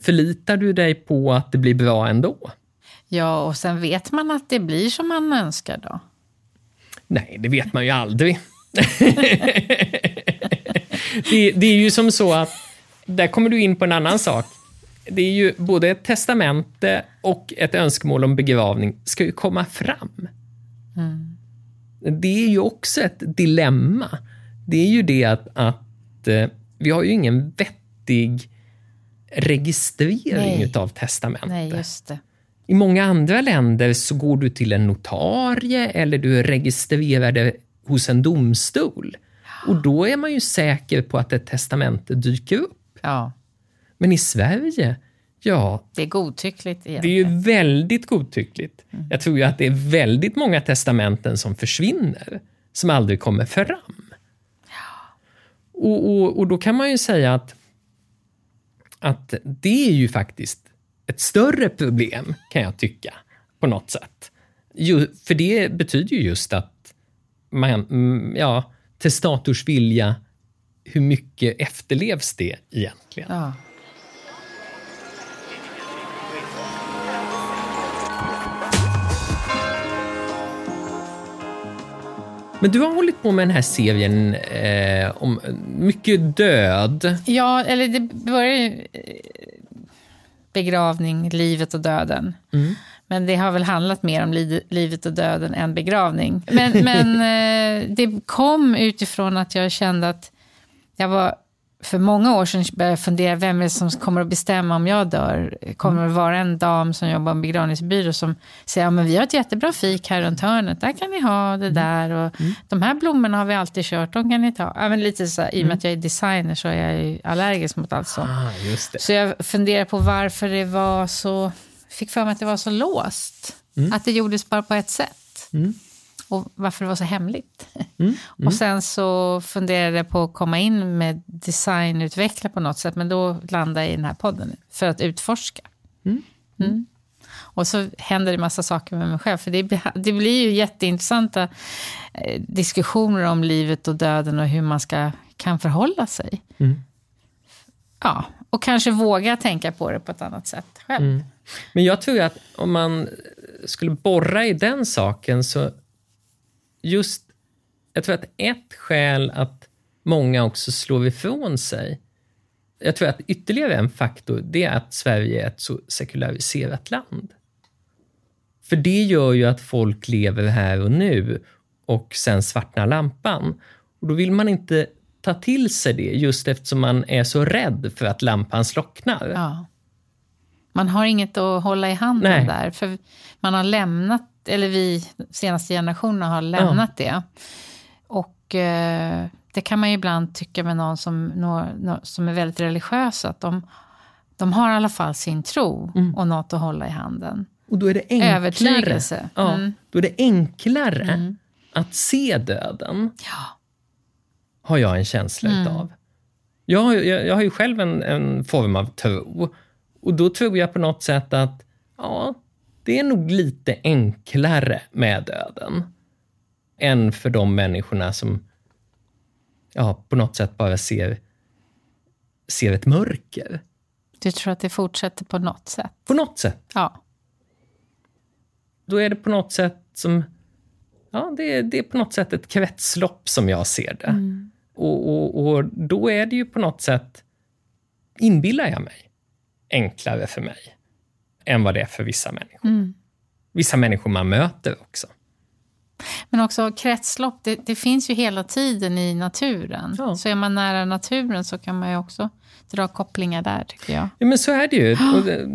Förlitar du dig på att det blir bra ändå? Ja, och sen vet man att det blir som man önskar då. Nej, det vet man ju aldrig. <laughs> det, det är ju som så att, där kommer du in på en annan sak. Det är ju både ett testamente och ett önskemål om begravning ska ju komma fram. Det är ju också ett dilemma. Det är ju det att, att eh, vi har ju ingen vettig registrering Nej. utav testamente. Nej, just det. I många andra länder så går du till en notarie eller du registrerar det hos en domstol. Och då är man ju säker på att ett testamente dyker upp. Ja, Men i Sverige, ja, det är godtyckligt det är egentligen. ju väldigt godtyckligt. Jag tror ju att det är väldigt många testamenten som försvinner, som aldrig kommer fram. Och, och, och då kan man ju säga att, att det är ju faktiskt ett större problem, kan jag tycka, på något sätt. ju, för det betyder ju just att man, mm, ja, testators vilja, hur mycket efterlevs det egentligen? Ja. Men du har hållit på med den här serien eh, om mycket död. Ja, eller det börjar ju eh, begravning, livet och döden. Mm. Men det har väl handlat mer om li livet och döden än begravning. Men, men <laughs> eh, det kom utifrån att jag kände att jag var för många år sedan började jag fundera, vem är det som kommer att bestämma om jag dör? Kommer det vara en dam som jobbar på en begravningsbyrå som säger, ja men vi har ett jättebra fik här runt hörnet, där kan ni ha det där. Och Mm. de här blommorna har vi alltid kört, de kan ni ta. Ja, men lite så här, I och med att jag är designer så är jag allergisk mot allt sånt. Ah. Så jag funderar på varför det var så, fick för mig att det var så låst. Att det gjordes bara på ett sätt. Mm. Och varför det var så hemligt. Mm. <laughs> Och sen så funderade jag på att komma in med designutveckla på något sätt. Men då landade jag i den här podden för att utforska. Mm. Och så händer det massa saker med mig själv. För det, blir- det blir ju jätteintressanta eh, diskussioner om livet och döden och hur man ska, kan förhålla sig. Mm. Ja, och kanske våga tänka på det på ett annat sätt själv. Mm. Men jag tror att om man skulle borra i den saken så just, jag tror att ett skäl att många också slår ifrån sig, jag tror att ytterligare en faktor, det är att Sverige är ett så sekulariserat land. För det gör ju att folk lever här och nu och sen svartnar lampan. Och då vill man inte ta till sig det just eftersom man är så rädd för att lampan slocknar. Ja. Man har inget att hålla i handen Nej. där. För man har lämnat, eller vi, senaste generationerna har lämnat det. Och eh, det kan man ju ibland tycka med någon som, nå, som är väldigt religiös. Att de, de har i alla fall sin tro och något att hålla i handen. Och då är det enklare, Övertygelse. Ja, Mm. då är det enklare att se döden, Ja. har jag en känsla Mm. utav. Jag, jag, jag har ju själv en, en form av tro. Och då tror jag på något sätt att ja, det är nog lite enklare med döden än för de människorna som ja, på något sätt bara ser, ser ett mörker. Du tror att det fortsätter på något sätt? På något sätt. Ja. då är det på något sätt som... Ja, det är, det är på något sätt ett kretslopp som jag ser det. Och, och, och då är det ju på något sätt, inbillar jag mig, enklare för mig än vad det är för vissa människor. Vissa människor man möter också. Men också kretslopp, det, det finns ju hela tiden i naturen. Ja. Så är man nära naturen så kan man ju också dra kopplingar där, tycker jag. Ja, men så är det ju. <gasps> Det,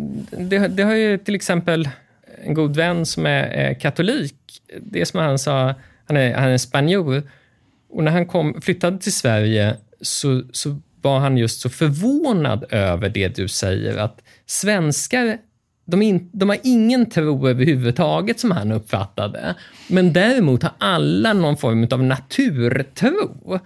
det, det har ju till exempel en god vän som är, är katolik. Det är som han sa, han är, han är spanjor. Och när han kom, flyttade till Sverige så, så var han just så förvånad över det du säger. Att svenskar, de, in, de har ingen tro överhuvudtaget som han uppfattade. Men däremot har alla någon form av naturtro.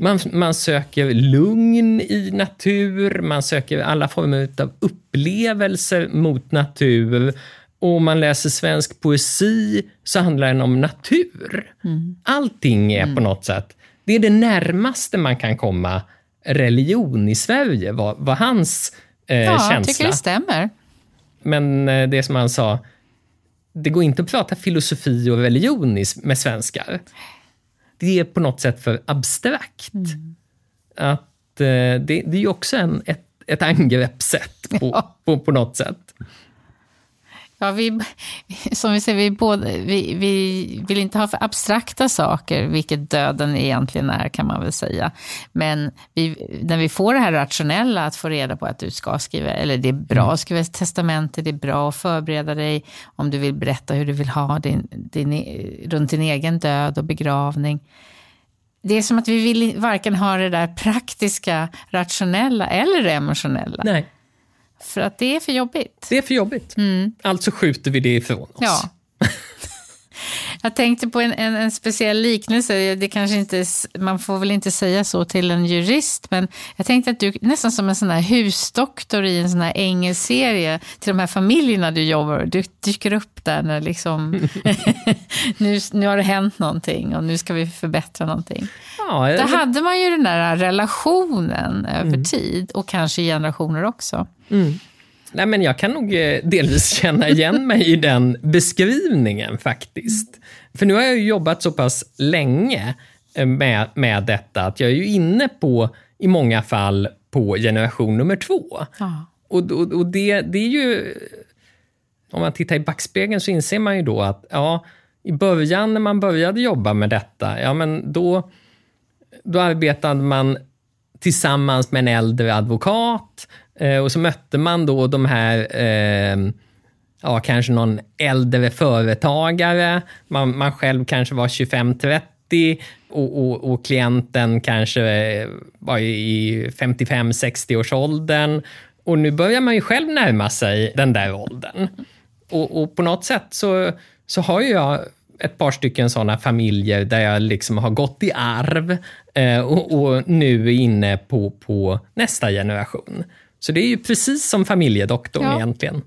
Man, man söker lugn i natur, man söker alla former av upplevelser mot natur. Och om man läser svensk poesi så handlar den om natur. Allting är på något sätt, det är det närmaste man kan komma religion i Sverige, var, var hans eh, Ja, jag känsla. tycker det stämmer. Men eh, det som han sa, det går inte att prata filosofi och religion med svenskar. Det är på något sätt för abstrakt. Att eh, det, det är ju också en, ett, ett angreppssätt på, <laughs> Ja. på, på något sätt. Ja, vi, som vi säger, vi, både, vi, vi vill inte ha för abstrakta saker, vilket döden egentligen är, kan man väl säga. Men vi, när vi får det här rationella, att få reda på att du ska skriva, eller det är bra att skriva ett testamente, det är bra att förbereda dig om du vill berätta hur du vill ha din, din, e- runt din egen död och begravning. Det är som att vi vill varken ha det där praktiska, rationella eller det emotionella. Nej, för att det är för jobbigt. det är för jobbigt. Alltså skjuter vi det ifrån oss. Ja. Jag tänkte på en, en, en, speciell liknelse. Det kanske inte, man får väl inte säga så till en jurist, men jag tänkte att du nästan som en sån här husdoktor i en sån här engelsk serie till de här familjerna du jobbar Du dyker upp där när liksom, <laughs> <laughs> nu, nu har det hänt någonting och nu ska vi förbättra någonting. Ja, Där hade man ju den där relationen över mm. tid och kanske generationer också. Mm. Nej, men jag kan nog eh, delvis <laughs> känna igen mig i den beskrivningen faktiskt. För nu har jag jobbat så pass länge eh, med, med detta att jag är ju inne på, i många fall, på generation nummer två. Ja. Och, och, och det, det är ju... Om man tittar i backspegeln så inser man ju då att ja, i början när man började jobba med detta, ja men då, då arbetade man tillsammans med en äldre advokat Eh, och så mötte man då de här, eh, ja kanske någon äldre företagare, man, man själv kanske var 25-30 och, och, och, klienten kanske eh, var i 55-60-årsåldern. Och nu börjar man ju själv närma sig den där åldern. Och, och på något sätt så, så har jag ett par stycken sådana familjer där jag liksom har gått i arv eh, och, och, nu är inne på, på nästa generation. Så det är ju precis som familjedoktorn ja. egentligen.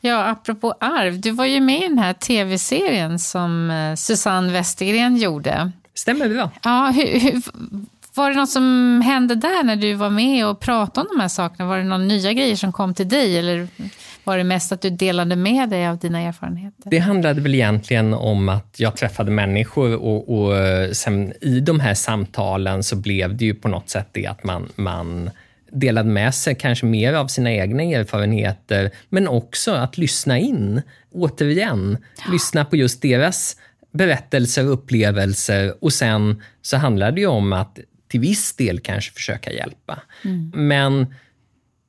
Ja, apropå arv, du var ju med i den här tv-serien som eh, Susanne Westergren gjorde. Stämmer bra. Ja, hur, hur, var det något som hände där när du var med och pratade om de här sakerna? Var det några nya grejer som kom till dig eller var det mest att du delade med dig av dina erfarenheter? Det handlade väl egentligen om att jag träffade människor och, och sen i de här samtalen så blev det ju på något sätt det att man, man delade med sig kanske mer av sina egna erfarenheter, men också att lyssna in. Återigen, ja. lyssna på just deras berättelser och upplevelser och sen så handlar det ju om att till viss del kanske försöka hjälpa. Mm. Men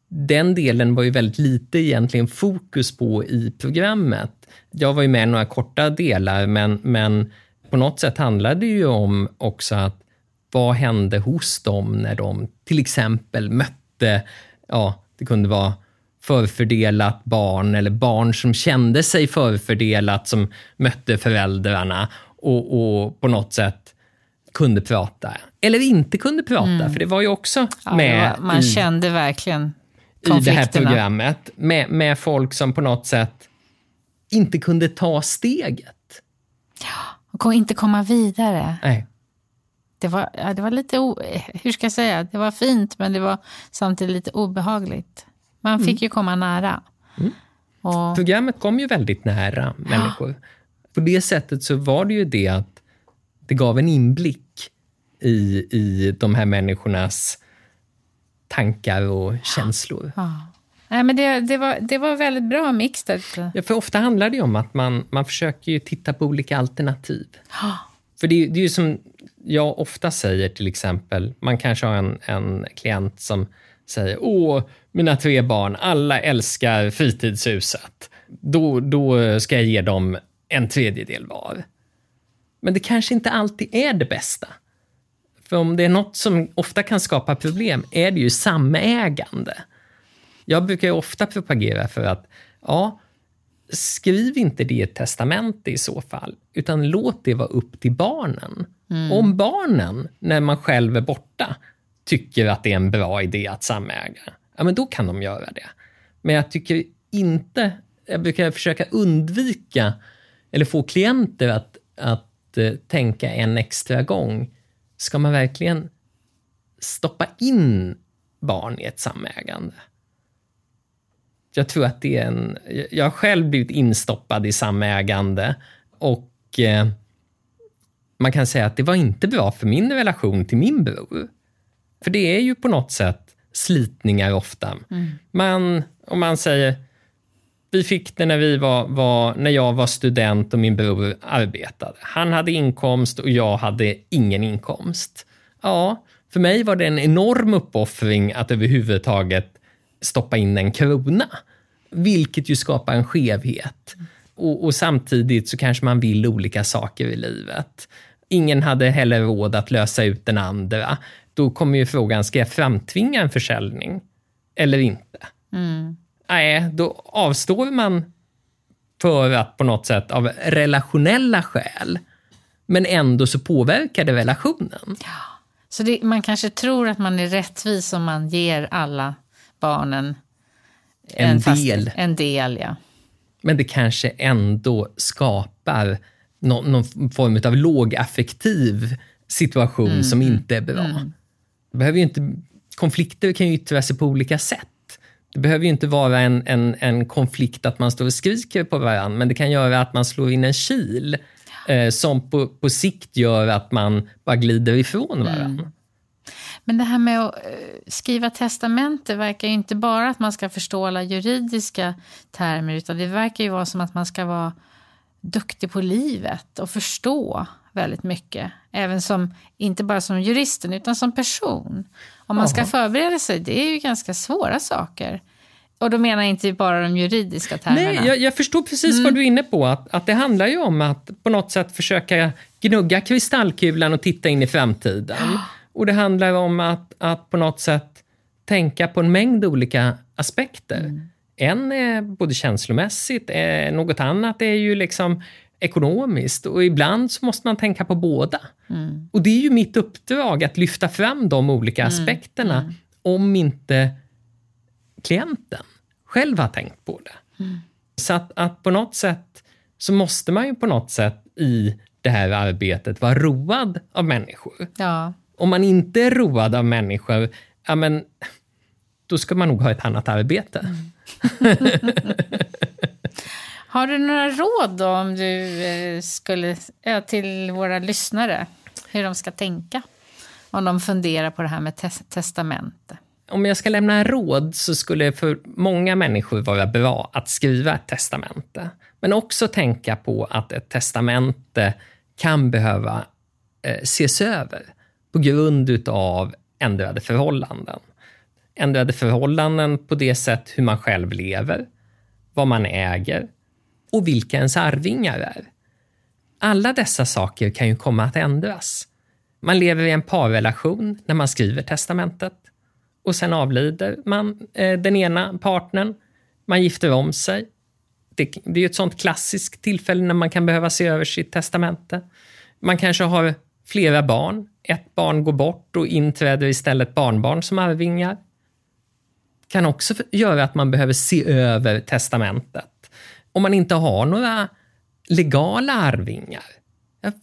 den delen var ju väldigt lite egentligen fokus på i programmet. Jag var ju med i några korta delar, men, men på något sätt handlade det ju om också att vad hände hos dem när de till exempel mötte, ja, det kunde vara förfördelat barn eller barn som kände sig förfördelat som mötte föräldrarna och, och på något sätt kunde prata. Eller inte kunde prata, mm. för det var ju också ja, med var, Man i, kände verkligen i det här programmet med, med folk som på något sätt inte kunde ta steget. Ja, och inte komma vidare. Nej det var, ja, det var lite, o, <laughs> hur ska jag säga, det var fint men det var samtidigt lite obehagligt. Man fick mm. ju komma nära. Mm. Och... Programmet kom ju väldigt nära människor. Ja. På det sättet så var det ju det att det gav en inblick i, i de här människornas tankar och känslor. Ja. Nej, men det, det, var, det var väldigt bra mixat. Ja, för ofta handlar det om att man, man försöker ju titta på olika alternativ. För det, det är ju som jag ofta säger till exempel, man kanske har en, en klient som säger Åh, mina tre barn, alla älskar fritidshuset. Då, då ska jag ge dem en tredjedel var. Men det kanske inte alltid är det bästa. För om det är något som ofta kan skapa problem är det ju samägande. Jag brukar ju ofta propagera för att ja, skriv inte det i ett testamente i så fall, utan låt det vara upp till barnen. Mm. Om barnen, när man själv är borta, tycker att det är en bra idé att samäga, ja men då kan de göra det. Men jag tycker inte, jag brukar försöka undvika, eller få klienter att, att uh, tänka en extra gång. Ska man verkligen stoppa in barn i ett samägande? Jag tror att det är en... Jag har själv blivit instoppad i samägande och eh, man kan säga att det var inte bra för min relation till min bror. För det är ju på något sätt slitningar ofta. Mm. Man, om man säger, vi fick det när, vi var, var, när jag var student och min bror arbetade. Han hade inkomst och jag hade ingen inkomst. Ja, för mig var det en enorm uppoffring att överhuvudtaget stoppa in en krona. Vilket ju skapar en skevhet. Och, och, samtidigt så kanske man vill olika saker i livet. Ingen hade heller råd att lösa ut den andra. Då kommer ju frågan, ska jag framtvinga en försäljning eller inte? Mm. Nej, då avstår man för att på något sätt av relationella skäl, men ändå så påverkar det relationen. Så det, man kanske tror att man är rättvis om man ger alla barnen En en, fast- del. En del, ja. Men det kanske ändå skapar någon, någon form av lågaffektiv situation som inte är bra. Det behöver inte, konflikter kan ju yttra sig på olika sätt. Det behöver ju inte vara en, en, en konflikt att man står och skriker på varandra, men det kan göra att man slår in en kil eh, som på, på sikt gör att man bara glider ifrån varandra. Men det här med att eh, skriva testamente verkar ju inte bara att man ska förstå alla juridiska termer, utan det verkar ju vara som att man ska vara duktig på livet och förstå väldigt mycket. Även som, inte bara som juristen, utan som person. Om man ska förbereda sig, det är ju ganska svåra saker. Och då menar jag inte bara de juridiska termerna. Nej, jag, jag förstår precis vad du är inne på. Att, att det handlar ju om att på något sätt försöka gnugga kristallkulan och titta in i framtiden. Och det handlar om att, att på något sätt tänka på en mängd olika aspekter. En är både känslomässigt, eh, något annat är ju liksom ekonomiskt och ibland så måste man tänka på båda. Och det är ju mitt uppdrag att lyfta fram de olika aspekterna om inte klienten själv har tänkt på det. Så att, att på något sätt så måste man ju på något sätt i det här arbetet vara road av människor. Ja. Om man inte är road av människor, ja men då ska man nog ha ett annat arbete. <laughs> Har du några råd då om du eh, skulle, till våra lyssnare? Hur de ska tänka? Om de funderar på det här med tes- testamente. Om jag ska lämna råd så skulle det för många människor vara bra att skriva ett testamente. Men också tänka på att ett testamente kan behöva eh, ses över på grund av ändrade förhållanden. Ändrade förhållanden på det sätt hur man själv lever, vad man äger och vilka ens arvingar är. Alla dessa saker kan ju komma att ändras. Man lever i en parrelation när man skriver testamentet och sen avlider man eh, den ena partnern. Man gifter om sig. Det, det är ju ett sånt klassiskt tillfälle när man kan behöva se över sitt testamente. Man kanske har flera barn. Ett barn går bort och inträder istället barnbarn som arvingar. Kan också göra att man behöver se över testamentet. Om man inte har några legala arvingar,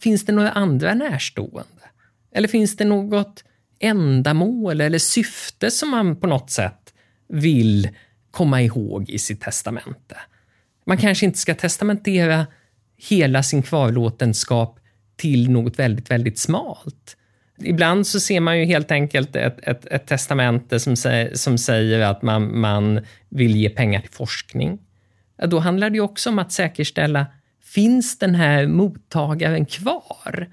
finns det några andra närstående? Eller finns det något ändamål eller syfte som man på något sätt vill komma ihåg i sitt testamente? Man kanske inte ska testamentera hela sin kvarlåtenskap till något väldigt, väldigt smalt. Ibland så ser man ju helt enkelt ett, ett, ett testamente som, sä, som säger att man, man vill ge pengar till forskning. Ja, då handlar det ju också om att säkerställa, finns den här mottagaren kvar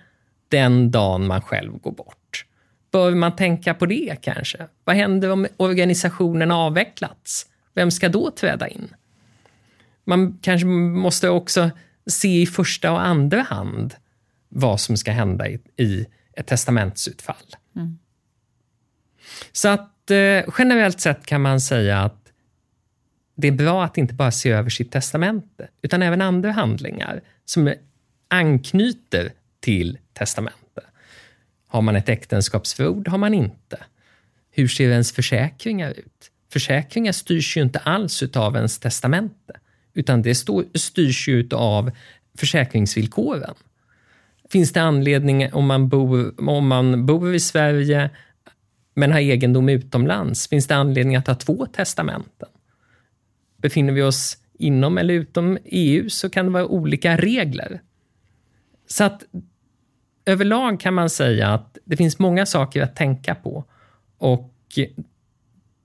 den dagen man själv går bort? Bör man tänka på det kanske? Vad händer om organisationen avvecklats? Vem ska då träda in? Man kanske måste också se i första och andra hand vad som ska hända i, i ett testamentsutfall. Så att eh, generellt sett kan man säga att det är bra att inte bara se över sitt testamente, utan även andra handlingar som anknyter till testamente. Har man ett äktenskapsförord? Har man inte? Hur ser ens försäkringar ut? Försäkringar styrs ju inte alls av ens testamente, utan det styrs ju av försäkringsvillkoren. Finns det anledning om man, bor, om man bor i Sverige men har egendom utomlands, finns det anledning att ha två testamenten? Befinner vi oss inom eller utom EU så kan det vara olika regler. Så att överlag kan man säga att det finns många saker att tänka på och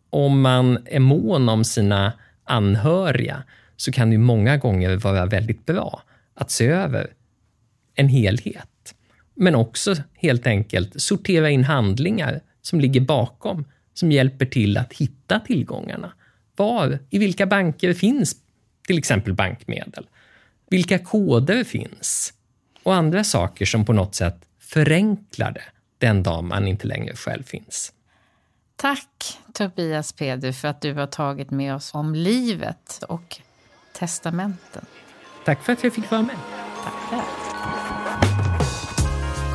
om man är mån om sina anhöriga så kan det många gånger vara väldigt bra att se över en helhet. Men också helt enkelt sortera in handlingar som ligger bakom, som hjälper till att hitta tillgångarna. Var, i vilka banker finns till exempel bankmedel? Vilka koder finns? Och andra saker som på något sätt förenklar det den dag man inte längre själv finns. Tack Tobias Peder för att du har tagit med oss om livet och testamenten. Tack för att jag fick vara med. Tackar.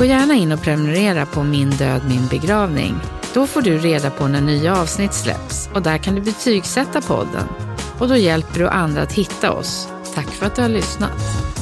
Gå gärna in och prenumerera på Min död, min begravning. Då får du reda på när nya avsnitt släpps och där kan du betygsätta podden. Och då hjälper du andra att hitta oss. Tack för att du har lyssnat.